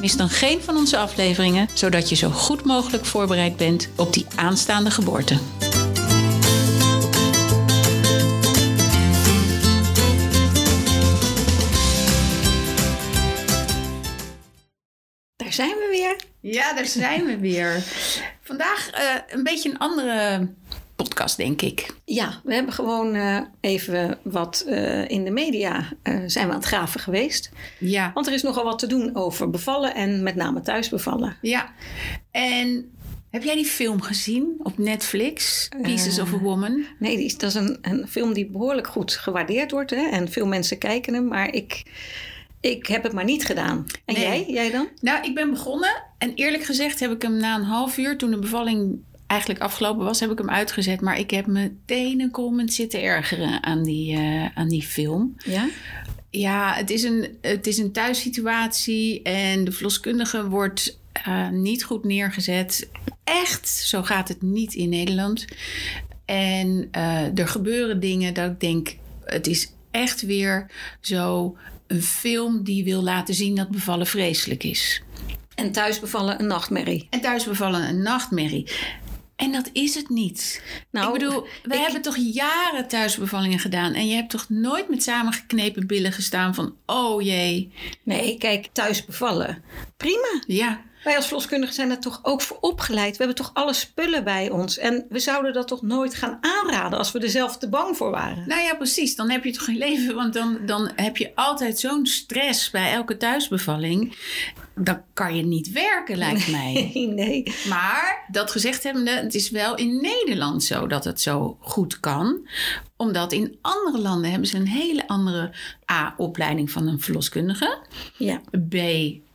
Mis dan geen van onze afleveringen, zodat je zo goed mogelijk voorbereid bent op die aanstaande geboorte. Daar zijn we weer. Ja, daar zijn we weer. Vandaag uh, een beetje een andere podcast, denk ik. Ja, we hebben gewoon uh, even wat uh, in de media zijn we aan het graven geweest. Ja. Want er is nogal wat te doen over bevallen en met name thuis bevallen. Ja, en heb jij die film gezien op Netflix, Pieces of a Woman? Nee, die is, dat is een, een film die behoorlijk goed gewaardeerd wordt. Hè? En veel mensen kijken hem, maar ik... Ik heb het maar niet gedaan. En Nee. jij? Jij dan? Nou, ik ben begonnen en eerlijk gezegd heb ik hem na een half uur, toen de bevalling eigenlijk afgelopen was, heb ik hem uitgezet. Maar ik heb meteen een comment zitten ergeren aan die, eh, aan die film. Ja. Ja, het is een, het is een thuissituatie en de verloskundige wordt eh, niet goed neergezet. Echt, zo gaat het niet in Nederland. En eh, er gebeuren dingen dat ik denk, het is echt weer zo een film die wil laten zien dat bevallen vreselijk is. En thuis bevallen een nachtmerrie. En thuis bevallen een nachtmerrie. En dat is het niet. Nou, ik bedoel, we ik- hebben toch jaren thuisbevallingen gedaan. En je hebt toch nooit met samengeknepen billen gestaan van... oh jee, Nee, kijk, thuis bevallen. Prima. ja, Wij als verloskundigen zijn er toch ook voor opgeleid. We hebben toch alle spullen bij ons. En we zouden dat toch nooit gaan aanraden als we er zelf te bang voor waren. Nou ja, precies. Dan heb je toch geen leven. Want dan, dan heb je altijd zo'n stress bij elke thuisbevalling. Dan kan je niet werken, lijkt mij. Nee. Maar dat gezegd hebbende, het is wel in Nederland zo dat het zo goed kan. Omdat in andere landen hebben ze een hele andere A, opleiding van een verloskundige. Ja, B,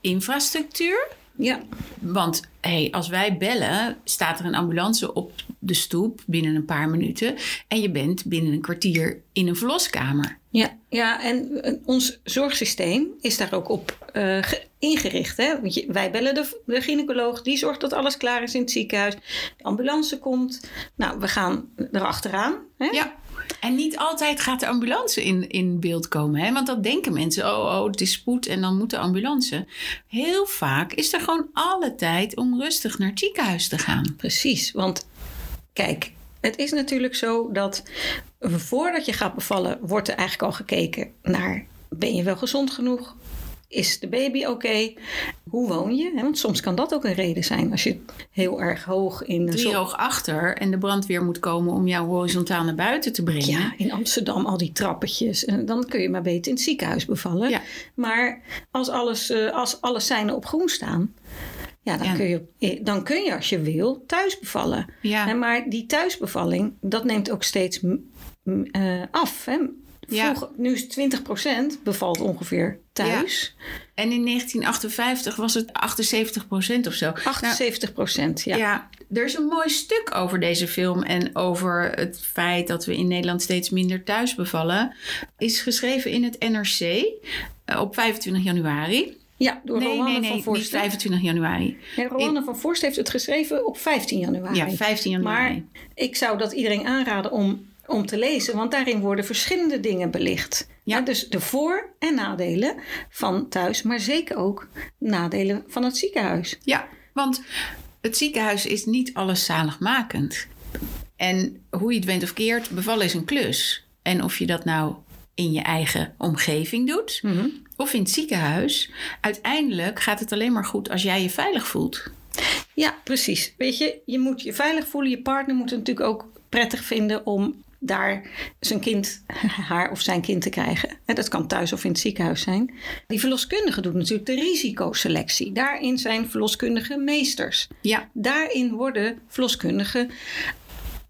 infrastructuur. Ja. Want hey, als wij bellen, staat er een ambulance op de stoep binnen een paar minuten. En je bent binnen een kwartier in een verloskamer. Ja, ja, en eh, ons zorgsysteem is daar ook op eh, ge- ingericht. Hè? Want je- wij bellen de, de gynaecoloog, die zorgt dat alles klaar is in het ziekenhuis. De ambulance komt. Nou, we gaan erachteraan. Hè? Ja. En niet altijd gaat de ambulance in, in beeld komen. Hè? Want dat denken mensen. Oh, oh, het is spoed en dan moet de ambulance. Heel vaak is er gewoon alle tijd om rustig naar het ziekenhuis te gaan. Precies, want kijk, het is natuurlijk zo dat voordat je gaat bevallen, wordt er eigenlijk al gekeken naar: ben je wel gezond genoeg? Is de baby oké? Hoe woon je? Want soms kan dat ook een reden zijn als je heel erg hoog in een Drie zo- hoog achter en de brandweer moet komen om jou horizontaal naar buiten te brengen. Ja, in Amsterdam al die trappetjes. En dan kun je maar beter in het ziekenhuis bevallen. Ja. Maar als alles, eh, als alle seinen op groen staan, ja, dan, Ja. Kun je, eh, dan kun je als je wil thuis bevallen. Ja. Maar die thuisbevalling, dat neemt ook steeds eh, af. Hè? Ja. Nu is 20% bevalt ongeveer thuis. En in 1958 was het 78% of zo. Nou, 78%, ja. ja. er is een mooi stuk over deze film en over het feit dat we in Nederland steeds minder thuis bevallen. Is geschreven in het NRC eh, op 25 januari. Ja, door nee, nee, van nee, niet Voorst. 25 januari. Nee, Rowanne van Voorst heeft het geschreven op 15 januari. Ja, 15 januari. Maar ik zou dat iedereen aanraden om, om te lezen, want daarin worden verschillende dingen belicht. Ja. Ja, dus de voor- en nadelen van thuis, maar zeker ook nadelen van het ziekenhuis. Ja, want het ziekenhuis is niet alles zaligmakend. En hoe je het went of keert, bevallen is een klus. En of je dat nou in je eigen omgeving doet of in het ziekenhuis, uiteindelijk gaat het alleen maar goed als jij je veilig voelt. Ja, precies. Weet je, je moet je veilig voelen. Je partner moet het natuurlijk ook prettig vinden om daar zijn kind, haar of zijn kind te krijgen. En dat kan thuis of in het ziekenhuis zijn. Die verloskundige doet natuurlijk de risicoselectie. Daarin zijn verloskundige meesters. Ja, Daarin worden verloskundigen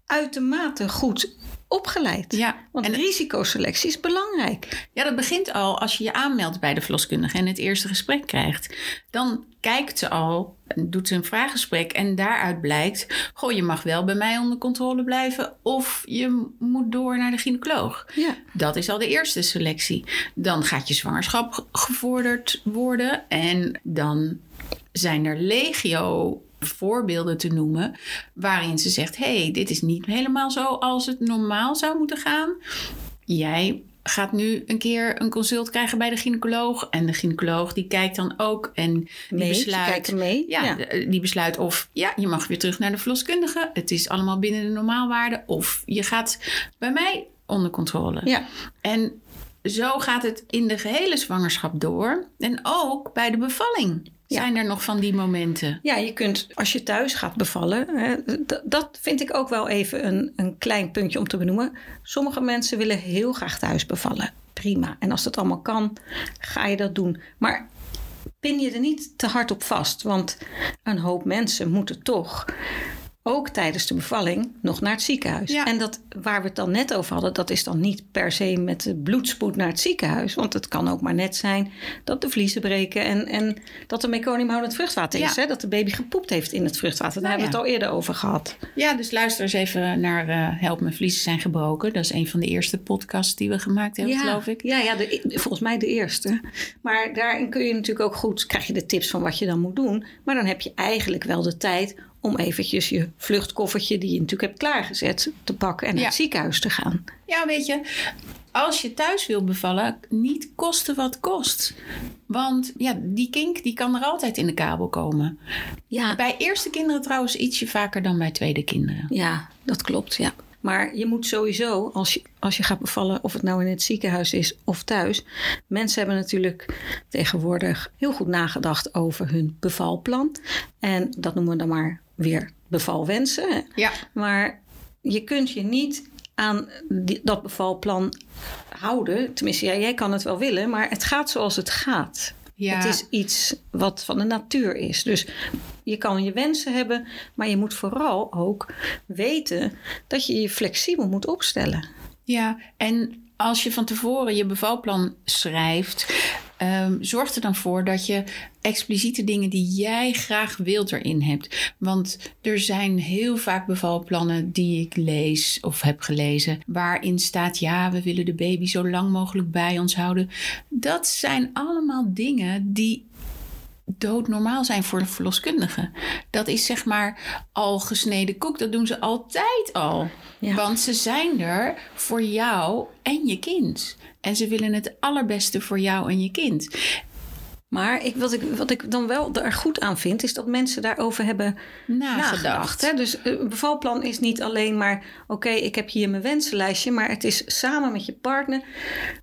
uitermate goed opgeleid. Ja, Want en- risicoselectie is belangrijk. Ja, dat begint al als je je aanmeldt bij de verloskundige en het eerste gesprek krijgt. Dan kijkt ze al, doet ze een vraaggesprek en daaruit blijkt... goh, je mag wel bij mij onder controle blijven of je moet door naar de gynaecoloog. Ja. Dat is al de eerste selectie. Dan gaat je zwangerschap ge- gevorderd worden en dan zijn er legio voorbeelden te noemen waarin ze zegt: hey, dit is niet helemaal zo als het normaal zou moeten gaan. Jij gaat nu een keer een consult krijgen bij de gynaecoloog en de gynaecoloog die kijkt dan ook en die Mee, besluit. mee. Ja, Ja. die besluit of ja, je mag weer terug naar de verloskundige. Het is allemaal binnen de normaalwaarde. Of je gaat bij mij onder controle. Ja. En zo gaat het in de gehele zwangerschap door. En ook bij de bevalling. Zijn er nog van die momenten. Ja, je kunt als je thuis gaat bevallen, hè, dat vind ik ook wel even een, een klein puntje om te benoemen. Sommige mensen willen heel graag thuis bevallen. Prima. En als dat allemaal kan, ga je dat doen. Maar pin je er niet te hard op vast. Want een hoop mensen moeten toch ook tijdens de bevalling nog naar het ziekenhuis. Ja. En dat waar we het dan net over hadden, dat is dan niet per se met de bloedspoed naar het ziekenhuis. Want het kan ook maar net zijn dat de vliezen breken en, en dat er meconiumhoudend vruchtwater is. Ja. Hè? Dat de baby gepoept heeft in het vruchtwater. Daar Nou hebben we het al eerder over gehad. Ja, dus luister eens even naar eh, Help Mijn Vliezen zijn gebroken. Dat is een van de eerste podcasts die we gemaakt hebben, geloof ik. Ja, ja de, volgens mij de eerste. Maar daarin kun je natuurlijk ook goed, krijg je de tips van wat je dan moet doen. Maar dan heb je eigenlijk wel de tijd om eventjes je vluchtkoffertje, die je natuurlijk hebt klaargezet, te pakken en naar Ja. het ziekenhuis te gaan. Ja, weet je, als je thuis wil bevallen, niet kosten wat kost. Want ja, die kink die kan er altijd in de kabel komen. Ja, Bij eerste kinderen trouwens ietsje vaker dan bij tweede kinderen. ja dat klopt. Ja. Maar je moet sowieso, als je, als je gaat bevallen, of het nou in het ziekenhuis is of thuis. Mensen hebben natuurlijk tegenwoordig heel goed nagedacht over hun bevalplan. En dat noemen we dan maar weer bevalwensen. Hè? Ja. Maar je kunt je niet aan die- dat bevalplan houden. Tenminste, ja, jij kan het wel willen, maar het gaat zoals het gaat. Ja. Het is iets wat van de natuur is. Dus je kan je wensen hebben, maar je moet vooral ook weten dat je je flexibel moet opstellen. Ja, en als je van tevoren je bevalplan schrijft, ehm, zorg er dan voor dat je expliciete dingen die jij graag wilt erin hebt. Want er zijn heel vaak bevalplannen die ik lees of heb gelezen, waarin staat: ja, we willen de baby zo lang mogelijk bij ons houden. Dat zijn allemaal dingen die doodnormaal zijn voor de verloskundige. Dat is zeg maar al gesneden koek. Dat doen ze altijd al. Ja. Want ze zijn er voor jou en je kind. En ze willen het allerbeste voor jou en je kind. Maar ik, wat, ik, wat ik dan wel er goed aan vind, is dat mensen daarover hebben Nagedacht. nagedacht. Hè? Dus eh, een bevalplan is niet alleen maar, oké, ik heb hier mijn wensenlijstje, maar het is samen met je partner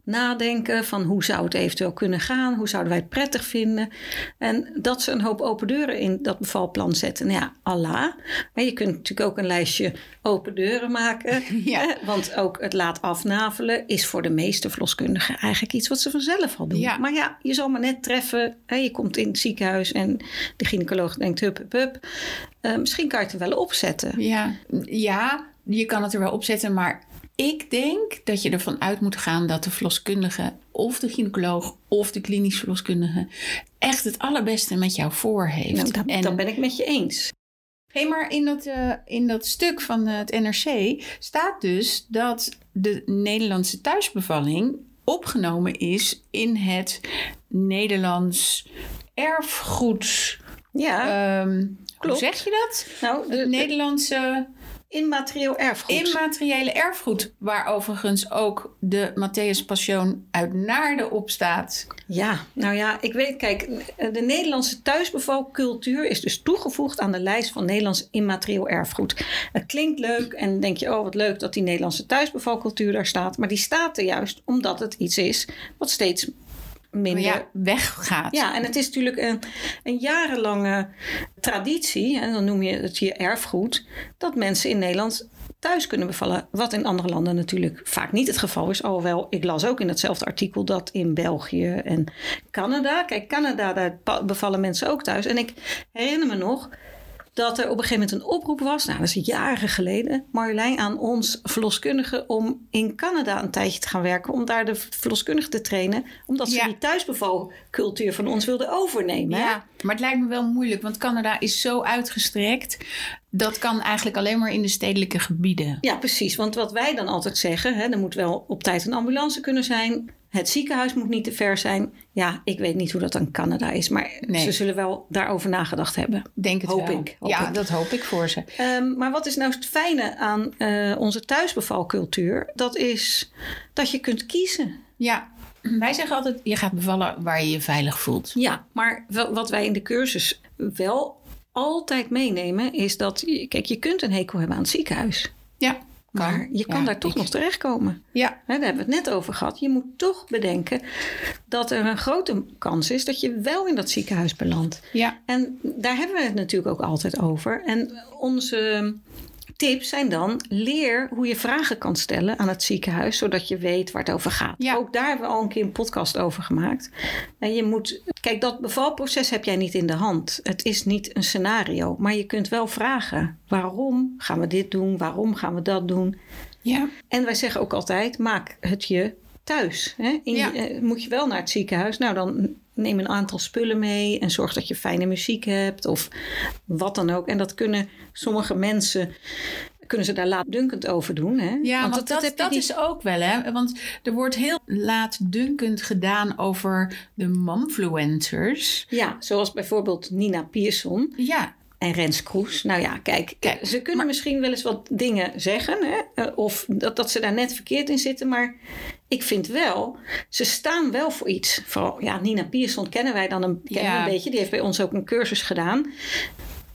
nadenken van hoe zou het eventueel kunnen gaan, hoe zouden wij het prettig vinden. En dat ze een hoop open deuren in dat bevalplan zetten. Nou ja, Allah. Maar je kunt natuurlijk ook een lijstje open deuren maken. Ja. Want ook het laat afnavelen is voor de meeste verloskundigen eigenlijk iets wat ze vanzelf al doen. Ja. Maar ja, je zal maar net treffen. Hè? Je komt in het ziekenhuis en de gynaecoloog denkt hup, hup, hup. Eh, misschien kan je het er wel opzetten. Ja, ja, je kan het er wel opzetten, maar ik denk dat je ervan uit moet gaan dat de verloskundige of de gynaecoloog of de klinisch verloskundige echt het allerbeste met jou voor heeft. Nou, dat, En- dat ben ik met je eens. Hé, maar in dat, eh, in dat stuk van eh, het NRC staat dus dat de Nederlandse thuisbevalling opgenomen is in het Nederlands erfgoed. Ja, Ehm, hoe zeg je dat? nou, de, Het de Nederlandse immaterieel erfgoed. immateriële erfgoed, waar overigens ook de Matthäus Passion uit Naarden op staat. Ja, nou ja, ik weet, kijk, de Nederlandse thuisbevalcultuur is dus toegevoegd aan de lijst van Nederlands immaterieel erfgoed. Het klinkt leuk en denk je, oh wat leuk dat die Nederlandse thuisbevalcultuur daar staat. Maar die staat er juist omdat het iets is wat steeds minder Ja, weggaat. Ja, en het is natuurlijk een, een jarenlange traditie, en dan noem je het je erfgoed, dat mensen in Nederland thuis kunnen bevallen. Wat in andere landen natuurlijk vaak niet het geval is. Alhoewel, ik las ook in hetzelfde artikel dat in België en Canada. Kijk, Canada, daar bevallen mensen ook thuis. En ik herinner me nog dat er op een gegeven moment een oproep was, nou dat is jaren geleden, Marjolein, aan ons verloskundigen om in Canada een tijdje te gaan werken, om daar de verloskundigen te trainen, omdat ze Ja. die thuisbevalcultuur van ons wilden overnemen. Ja, maar het lijkt me wel moeilijk, want Canada is zo uitgestrekt. Dat kan eigenlijk alleen maar in de stedelijke gebieden. Ja, precies. Want wat wij dan altijd zeggen, hè, er moet wel op tijd een ambulance kunnen zijn. Het ziekenhuis moet niet te ver zijn. Ja, ik weet niet hoe dat aan Canada is, maar Nee. ze zullen wel daarover nagedacht hebben. Denk het Hoop wel. ik, hoop ja, ik. dat hoop ik voor ze. Ehm, maar wat is nou het fijne aan eh, onze thuisbevalcultuur? Dat is dat je kunt kiezen. Ja, wij zeggen altijd, je gaat bevallen waar je je veilig voelt. Ja, maar wat wij in de cursus wel altijd meenemen is dat, kijk, je kunt een hekel hebben aan het ziekenhuis. Ja, Maar je kan Ja, daar toch ik- nog terechtkomen. Ja, Hè, daar hebben we het net over gehad. Je moet toch bedenken dat er een grote kans is dat je wel in dat ziekenhuis belandt. ja. En daar hebben we het natuurlijk ook altijd over. En onze tips zijn dan: leer hoe je vragen kan stellen aan het ziekenhuis, zodat je weet waar het over gaat. Ja. Ook daar hebben we al een keer een podcast over gemaakt. En je moet, kijk, dat bevalproces heb jij niet in de hand. Het is niet een scenario, maar je kunt wel vragen: waarom gaan we dit doen? Waarom gaan we dat doen? ja. En wij zeggen ook altijd: maak het je thuis. Hè? In, Ja. eh, moet je wel naar het ziekenhuis? Nou, dan neem een aantal spullen mee en zorg dat je fijne muziek hebt of wat dan ook. En dat kunnen sommige mensen. Kunnen ze daar laatdunkend over doen? Hè? Ja, want, dat, dat, niet- is ook wel, hè? Want er wordt heel laatdunkend gedaan over de momfluencers. Ja, zoals bijvoorbeeld Nina Pierson Ja, en Rens Kroes. Nou ja, kijk, Kijk, ze kunnen misschien wel eens wat dingen zeggen. Hè? eh, Of dat, dat ze daar net verkeerd in zitten. Maar ik vind wel, ze staan wel voor iets. Vooral, ja, Nina Pierson kennen wij dan een, kennen Ja. een beetje. Die heeft bij ons ook een cursus gedaan.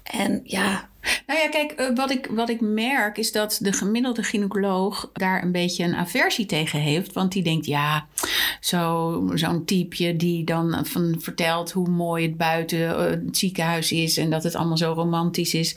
En ja, Nou ja, kijk, eh, wat ik, wat ik merk is dat de gemiddelde gynaecoloog daar een beetje een aversie tegen heeft. Want die denkt, ja, zo, zo'n typeje die dan van vertelt hoe mooi het buiten eh, het ziekenhuis is en dat het allemaal zo romantisch is.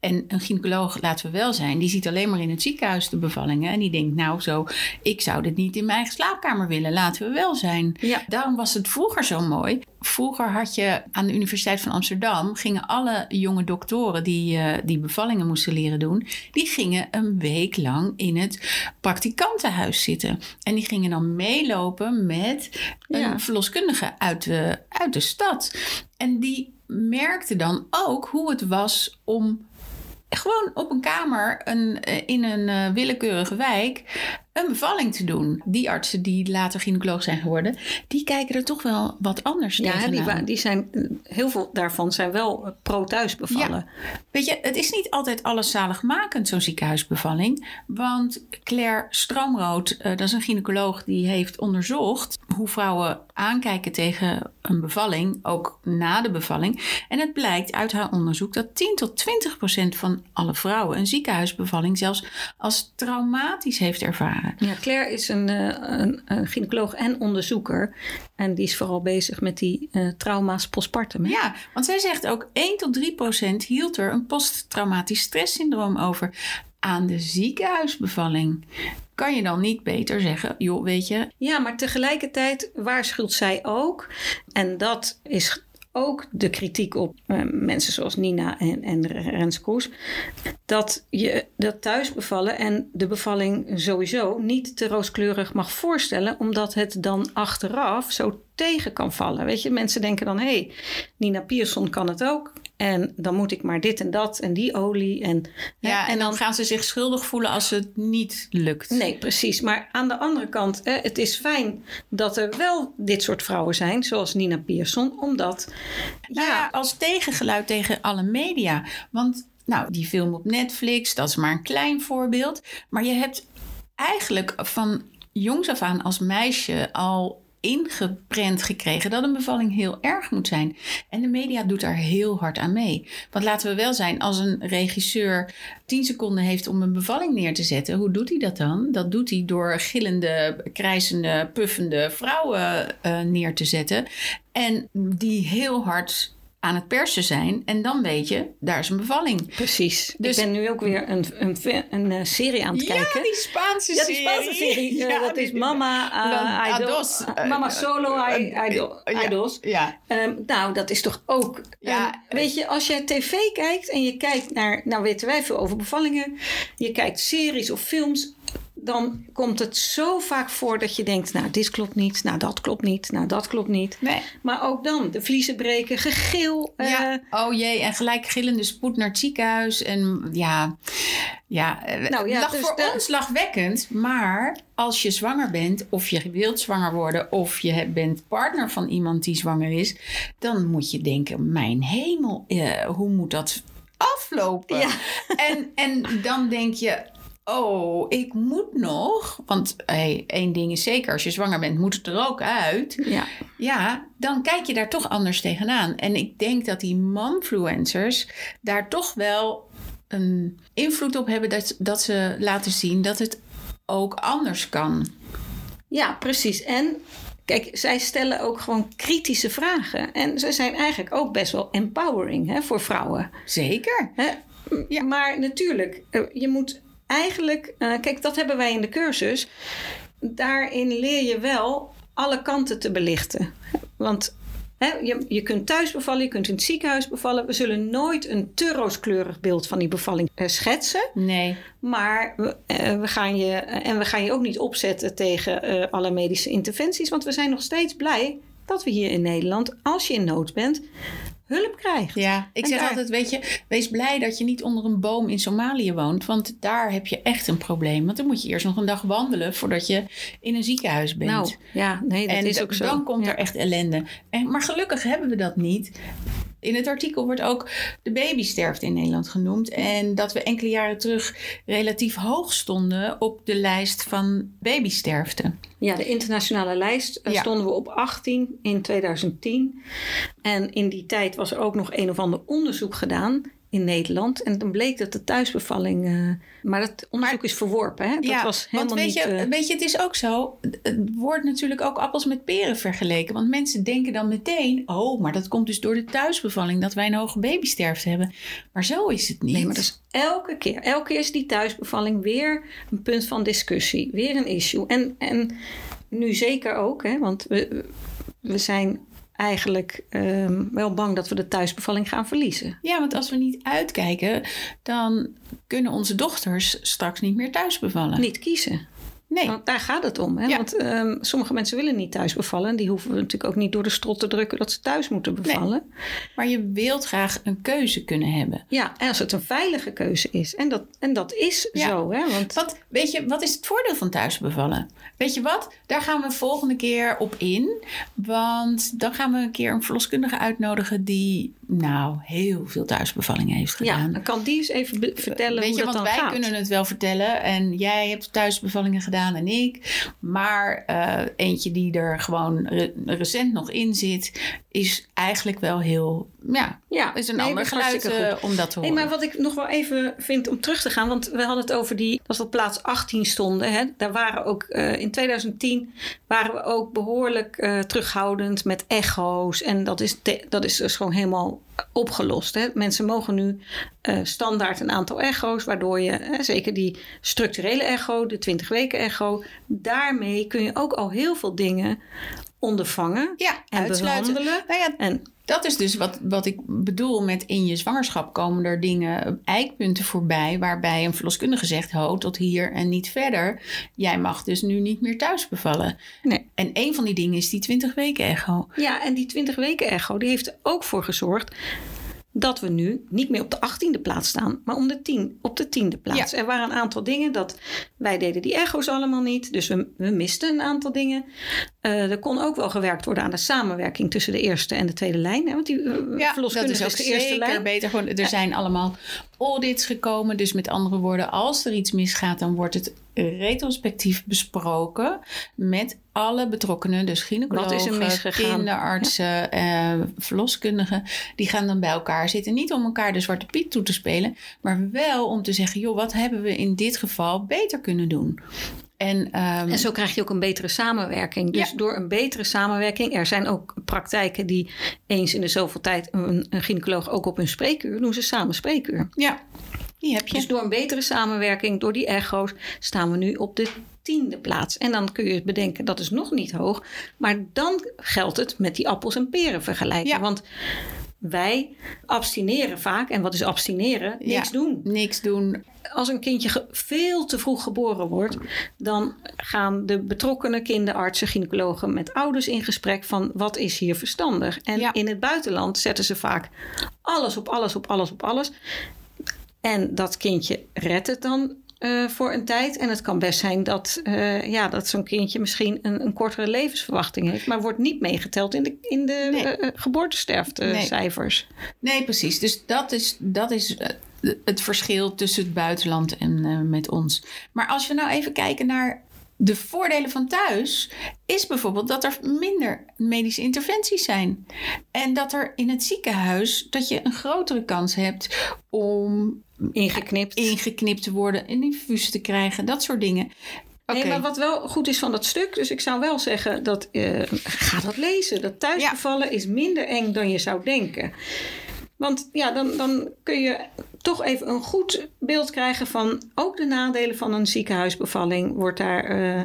En een gynaecoloog, laten we wel zijn, die ziet alleen maar in het ziekenhuis de bevallingen. En die denkt, nou zo, ik zou dit niet in mijn eigen slaapkamer willen, laten we wel zijn. Ja. Daarom was het vroeger zo mooi. Vroeger had je aan de Universiteit van Amsterdam, gingen alle jonge doktoren die, eh, die bevallingen moesten leren doen, die gingen een week lang in het praktikantenhuis zitten. En die gingen dan meelopen met een Ja. verloskundige uit de, uit de stad. En die merkte dan ook hoe het was om gewoon op een kamer een, eh, in een eh, willekeurige wijk een bevalling te doen. Die artsen die later gynaecoloog zijn geworden, die kijken er toch wel wat anders ja tegenaan. die, wa- die zijn, heel veel daarvan zijn wel eh, pro-thuis bevallen. Weet je, het is niet altijd alles zaligmakend, zo'n ziekenhuisbevalling. Want Claire Stroomrood, eh, dat is een gynaecoloog die heeft onderzocht hoe vrouwen aankijken tegen een bevalling, ook na de bevalling. En het blijkt uit haar onderzoek dat 10 tot 20 procent van alle vrouwen een ziekenhuisbevalling zelfs als traumatisch heeft ervaren. Ja, Claire is een, eh, een, een gynaecoloog en onderzoeker. En die is vooral bezig met die eh, trauma's postpartum. hè? Ja, want zij zegt ook 1 tot 3 procent hield er een posttraumatisch stresssyndroom over aan de ziekenhuisbevalling. Kan je dan niet beter zeggen, joh, weet je, Ja, maar tegelijkertijd waarschuwt zij ook. En dat is ook de kritiek op eh, mensen zoals Nina en, en Rens Kroes. Dat je dat thuisbevallen en de bevalling sowieso niet te rooskleurig mag voorstellen. Omdat het dan achteraf zo tegen kan vallen. Weet je, mensen denken dan, hé, hey, Nina Pierson kan het ook. En dan moet ik maar dit en dat en die olie. En, Ja, hè, en dan gaan ze zich schuldig voelen als het niet lukt. Nee, precies. Maar aan de andere kant, hè, het is fijn dat er wel dit soort vrouwen zijn, zoals Nina Pierson, omdat. Nou ja, als tegengeluid tegen alle media. Want nou, die film op Netflix, dat is maar een klein voorbeeld. Maar je hebt eigenlijk van jongs af aan als meisje al ingeprent gekregen dat een bevalling heel erg moet zijn. En de media doet daar heel hard aan mee. Want laten we wel zijn, als een regisseur 10 seconden heeft om een bevalling neer te zetten, hoe doet hij dat dan? Dat doet hij door gillende, krijzende, puffende vrouwen eh, neer te zetten. En die heel hard aan het persen zijn. En dan weet je, daar is een bevalling. Precies. Dus- ik ben nu ook weer een, een, een, een, eh, serie aan het kijken. die Spaanse Ja, die Spaanse serie. eh, dat is Mama uh, Ados. eh, Mama Solo Ja, Idols. Ja. Nou, dat is toch ook. Ja, ehm, weet je, als jij tv kijkt en je kijkt naar. Nou, weten wij veel over bevallingen. Je kijkt series of films. Dan komt het zo vaak voor dat je denkt: Nou, dit klopt niet. Nou, dat klopt niet. Nou, dat klopt niet. Nee. Maar ook dan de vliezen breken, gegil. eh, ja. Oh jee, en gelijk gillende spoed naar het ziekenhuis. En ja, ja, eh, Nou ja, lag dus voor de- ons lachwekkend. Maar als je zwanger bent, of je wilt zwanger worden... of je bent partner van iemand die zwanger is... dan moet je denken, mijn hemel, eh, hoe moet dat aflopen? Ja. En, en dan denk je... Oh, ik moet nog. Want hey, één ding is zeker: als je zwanger bent, moet het er ook uit. ja. Ja, dan kijk je daar toch anders tegenaan. En ik denk dat die momfluencers daar toch wel een invloed op hebben dat, dat ze laten zien dat het ook anders kan. Ja, precies. En kijk, zij stellen ook gewoon kritische vragen. En ze zijn eigenlijk ook best wel empowering hè, voor vrouwen. Zeker. Hè? Ja. Maar natuurlijk, eh, je moet eigenlijk... eh, kijk, dat hebben wij in de cursus. Daarin leer je wel alle kanten te belichten. Want hè, je, je kunt thuis bevallen, je kunt in het ziekenhuis bevallen. We zullen nooit een te rooskleurig beeld van die bevalling eh, schetsen. Nee. Maar we, eh, we gaan je, en we gaan je ook niet opzetten tegen alle medische interventies. Want we zijn nog steeds blij dat we hier in Nederland, als je in nood bent, hulp krijgt. Ja, ik En zeg daar- altijd, weet je, wees blij dat je niet onder een boom in Somalië woont. Want daar heb je echt een probleem. Want dan moet je eerst nog een dag wandelen voordat je in een ziekenhuis bent. Nou, ja, nee, dat en is ook zo. dan komt Ja. er echt ellende. En, maar gelukkig hebben we dat niet. In het artikel wordt ook de babysterfte in Nederland genoemd. En dat we enkele jaren terug relatief hoog stonden op de lijst van babysterfte. Ja, de internationale lijst eh, Ja. stonden we op 18 in 2010. En in die tijd was er ook nog een of ander onderzoek gedaan in Nederland. En dan bleek dat de thuisbevalling... eh, maar dat onderzoek is verworpen, hè? Dat was helemaal want weet niet... je, eh, weet je, het is ook zo. Het wordt natuurlijk ook appels met peren vergeleken. Want mensen denken dan meteen: oh, maar dat komt dus door de thuisbevalling dat wij een hoge babysterfte hebben. Maar zo is het niet. Nee, maar dat is elke keer. Elke keer is die thuisbevalling weer een punt van discussie. Weer een issue. En, en nu zeker ook, hè, want we, we zijn eigenlijk ehm, wel bang dat we de thuisbevalling gaan verliezen. Ja, want als we niet uitkijken, dan kunnen onze dochters straks niet meer thuis bevallen. Niet kiezen. Nee. Want daar gaat het om. Hè? Ja. Want ehm, sommige mensen willen niet thuis bevallen. En die hoeven we natuurlijk ook niet door de strot te drukken dat ze thuis moeten bevallen. Maar je wilt graag een keuze kunnen hebben. Ja, en als het een veilige keuze is. En dat, en dat is Ja. zo. Hè? Want Wat, weet je, wat is het voordeel van thuis bevallen? Weet je wat? Daar gaan we volgende keer op in. Want dan gaan we een keer een verloskundige uitnodigen die nou heel veel thuisbevallingen heeft ja, gedaan. dan kan die eens even vertellen Weet hoe je, dat want dan wij gaat. kunnen het wel vertellen. En jij hebt thuisbevallingen gedaan en ik. Maar eh, eentje die er gewoon re- recent nog in zit, is eigenlijk wel heel. Ja, Ja, is een nee, ander geluid eh, om dat te Hey, horen. maar wat ik nog wel even vind om terug te gaan, want we hadden het over die, als we op plaats 18 stonden, hè, daar waren ook eh, in 2010 waren we ook behoorlijk eh, terughoudend met echo's en dat is, dat is dus gewoon helemaal opgelost. Hè. Mensen mogen nu eh, standaard een aantal echo's, waardoor je zeker die structurele echo, de 20 weken echo, daarmee kun je ook al heel veel dingen ondervangen ja, en uitsluiten. behandelen. Nou ja, En Dat is dus wat, wat ik bedoel met in je zwangerschap komen er dingen, eikpunten voorbij, waarbij een verloskundige zegt: ho, tot hier en niet verder. Jij mag dus nu niet meer thuis bevallen. nee, En een van die dingen is die 20 weken echo. Ja, en die 20 weken echo die heeft er ook voor gezorgd dat we nu niet meer op de 18e plaats staan, maar om de 10, op de 10e plaats. Ja. Er waren een aantal dingen dat wij deden die echo's allemaal niet, dus we, we misten een aantal dingen. Eh, er kon ook wel gewerkt worden aan de samenwerking tussen de eerste en de tweede lijn, hè, want die uh, Ja, dat is ook is de eerste lijn. beter. Gewoon, er zijn allemaal audits gekomen. Dus met andere woorden, als er iets misgaat, dan wordt het retrospectief besproken met alle betrokkenen. Dus gynaecologen, er kinderartsen, eh, verloskundigen. Die gaan dan bij elkaar zitten. Niet om elkaar de zwarte piet toe te spelen, maar wel om te zeggen, joh, wat hebben we in dit geval beter kunnen doen? En, ehm, En zo krijg je ook een betere samenwerking. Dus Ja. door een betere samenwerking, er zijn ook praktijken die eens in de zoveel tijd een, een gynaecoloog ook op hun spreekuur doen ze samen spreekuur. ja, die heb je. Dus door een betere samenwerking, door die echo's, staan we nu op de tiende plaats. En dan kun je bedenken, dat is nog niet hoog. Maar dan geldt het met die appels en peren vergelijken. Ja. Want wij abstineren vaak. En wat is abstineren? Niks Ja. doen. Niks doen. Als een kindje veel te vroeg geboren wordt, dan gaan de betrokkenen kinderartsen, gynaecologen met ouders in gesprek van wat is hier verstandig. En Ja. in het buitenland zetten ze vaak alles op alles op alles op alles. En dat kindje redt het dan eh, voor een tijd. En het kan best zijn dat, eh, ja, dat zo'n kindje misschien een, een kortere levensverwachting heeft, maar wordt niet meegeteld in de, in de Nee. eh, geboortesterftecijfers. Nee, precies. Dus dat is, dat is het verschil tussen het buitenland en eh, met ons. Maar als we nou even kijken naar de voordelen van thuis, is bijvoorbeeld dat er minder medische interventies zijn. En dat er in het ziekenhuis dat je een grotere kans hebt om Ingeknipt. ingeknipt te worden, een infuus te krijgen, dat soort dingen. Nee, maar wat wel goed is van dat stuk, dus ik zou wel zeggen dat eh, ga dat lezen. Dat thuisbevallen is minder eng dan je zou denken. Want ja, dan, dan kun je toch even een goed beeld krijgen van ook de nadelen van een ziekenhuisbevalling. Wordt daar. eh,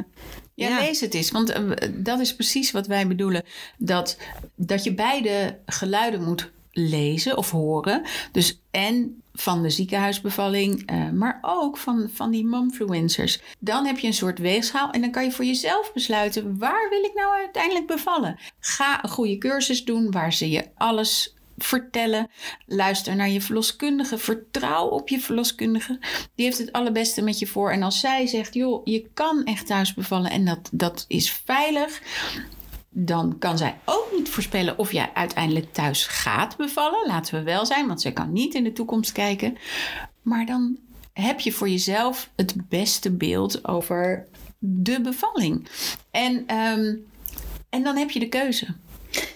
Ja, lees het eens. Want eh, dat is precies wat wij bedoelen. Dat, dat je beide geluiden moet lezen of horen. Dus en van de ziekenhuisbevalling, eh, maar ook van, van die momfluencers. Dan heb je een soort weegschaal en dan kan je voor jezelf besluiten... waar wil ik nou uiteindelijk bevallen? Ga een goede cursus doen waar ze je alles vertellen. Luister naar je verloskundige. Vertrouw op je verloskundige. Die heeft het allerbeste met je voor. En als zij zegt, joh, je kan echt thuis bevallen en dat, dat is veilig. Dan kan zij ook niet voorspellen of jij uiteindelijk thuis gaat bevallen. Laten we wel zijn, want zij kan niet in de toekomst kijken. Maar dan heb je voor jezelf het beste beeld over de bevalling. En, ehm, en dan heb je de keuze.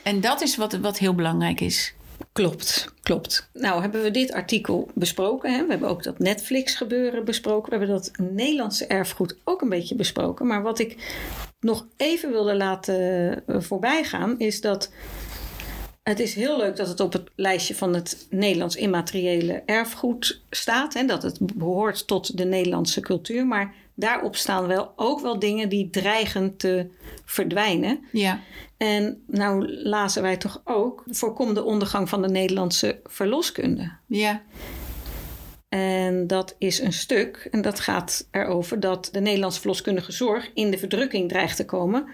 En dat is wat, wat heel belangrijk is. Klopt, klopt. Nou hebben we dit artikel besproken. Hè? We hebben ook dat Netflix gebeuren besproken. We hebben dat Nederlandse erfgoed ook een beetje besproken. Maar wat ik nog even wilde laten eh, voorbijgaan is dat... Het is heel leuk dat het op het lijstje van het Nederlands immateriële erfgoed staat. En dat het behoort tot de Nederlandse cultuur. Maar daarop staan wel ook wel dingen die dreigen te verdwijnen. Ja. En nou lazen wij toch ook, voorkom de ondergang van de Nederlandse verloskunde. Ja. En dat is een stuk, en dat gaat erover dat de Nederlandse verloskundige zorg in de verdrukking dreigt te komen.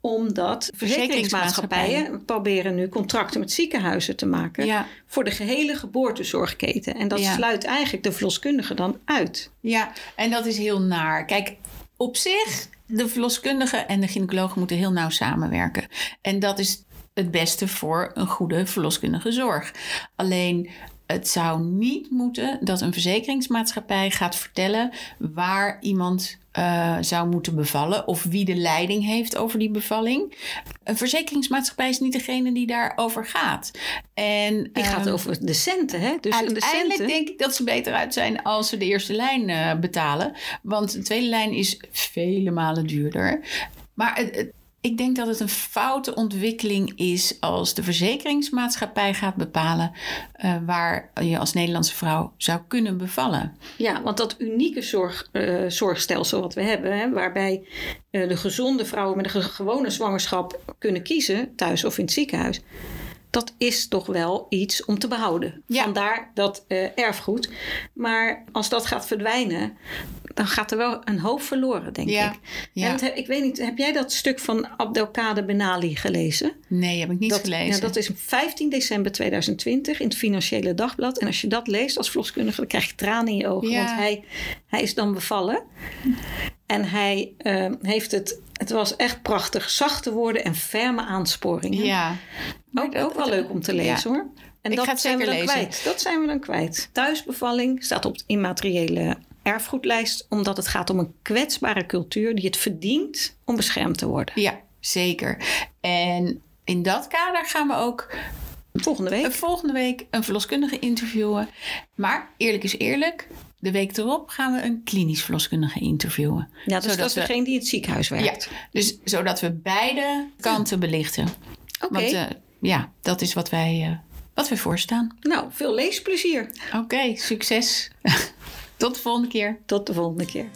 Omdat verzekeringsmaatschappijen proberen nu contracten met ziekenhuizen te maken Ja. voor de gehele geboortezorgketen. En dat Ja. sluit eigenlijk de verloskundige dan uit. Ja, en dat is heel naar. Kijk, op zich, de verloskundige en de gynaecoloog moeten heel nauw samenwerken. En dat is het beste voor een goede verloskundige zorg. Alleen, het zou niet moeten dat een verzekeringsmaatschappij gaat vertellen waar iemand eh, zou moeten bevallen of wie de leiding heeft over die bevalling. Een verzekeringsmaatschappij is niet degene die daarover gaat. En, Die gaat ehm, over de centen, hè? Dus een de Uiteindelijk centen. denk ik dat ze beter uit zijn als ze de eerste lijn eh, betalen. Want de tweede lijn is vele malen duurder. Maar het- ik denk dat het een foute ontwikkeling is als de verzekeringsmaatschappij gaat bepalen eh, waar je als Nederlandse vrouw zou kunnen bevallen. Ja, want dat unieke zorg, eh, zorgstelsel wat we hebben, hè, waarbij eh, de gezonde vrouwen met een ge- gewone zwangerschap kunnen kiezen, thuis of in het ziekenhuis, dat is toch wel iets om te behouden. Ja. Vandaar dat erfgoed. Maar als dat gaat verdwijnen, dan gaat er wel een hoop verloren, denk Ja, ik. ja. En ik weet niet, heb jij dat stuk van Abdelkader Benali gelezen? Nee, heb ik niet dat, gelezen. Ja, dat is 15 december 2020 in het Financiële Dagblad. En als je dat leest als verloskundige, dan krijg je tranen in je ogen. Want hij, hij is dan bevallen. En hij eh, heeft het... Het was echt prachtig. Zachte woorden en ferme aansporingen. ja. Ook, ook wel leuk om te lezen hoor. En Ik dat ga het zijn we dan lezen. kwijt. Dat zijn we dan kwijt. Thuisbevalling staat op het immateriële erfgoedlijst. Omdat het gaat om een kwetsbare cultuur die het verdient om beschermd te worden. ja, zeker. En in dat kader gaan we ook Volgende week. volgende week een verloskundige interviewen. Maar eerlijk is eerlijk, de week erop gaan we een klinisch verloskundige interviewen. Ja, dus Zodat dat is we- degene die in het ziekenhuis werkt. Ja, dus zodat we beide kanten belichten. Oké, Want eh, ja, dat is wat wij, eh, wat wij voorstaan. nou, veel leesplezier. Oké, succes. Tot de volgende keer. Tot de volgende keer.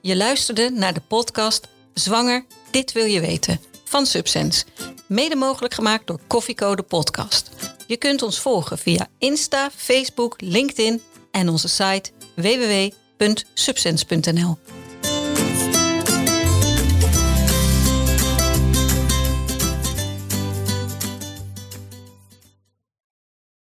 Je luisterde naar de podcast Zwanger, dit wil je weten van Subsense. Mede mogelijk gemaakt door Koffiecode Podcast. Je kunt ons volgen via Insta, Facebook, LinkedIn en onze site www.subsense.nl.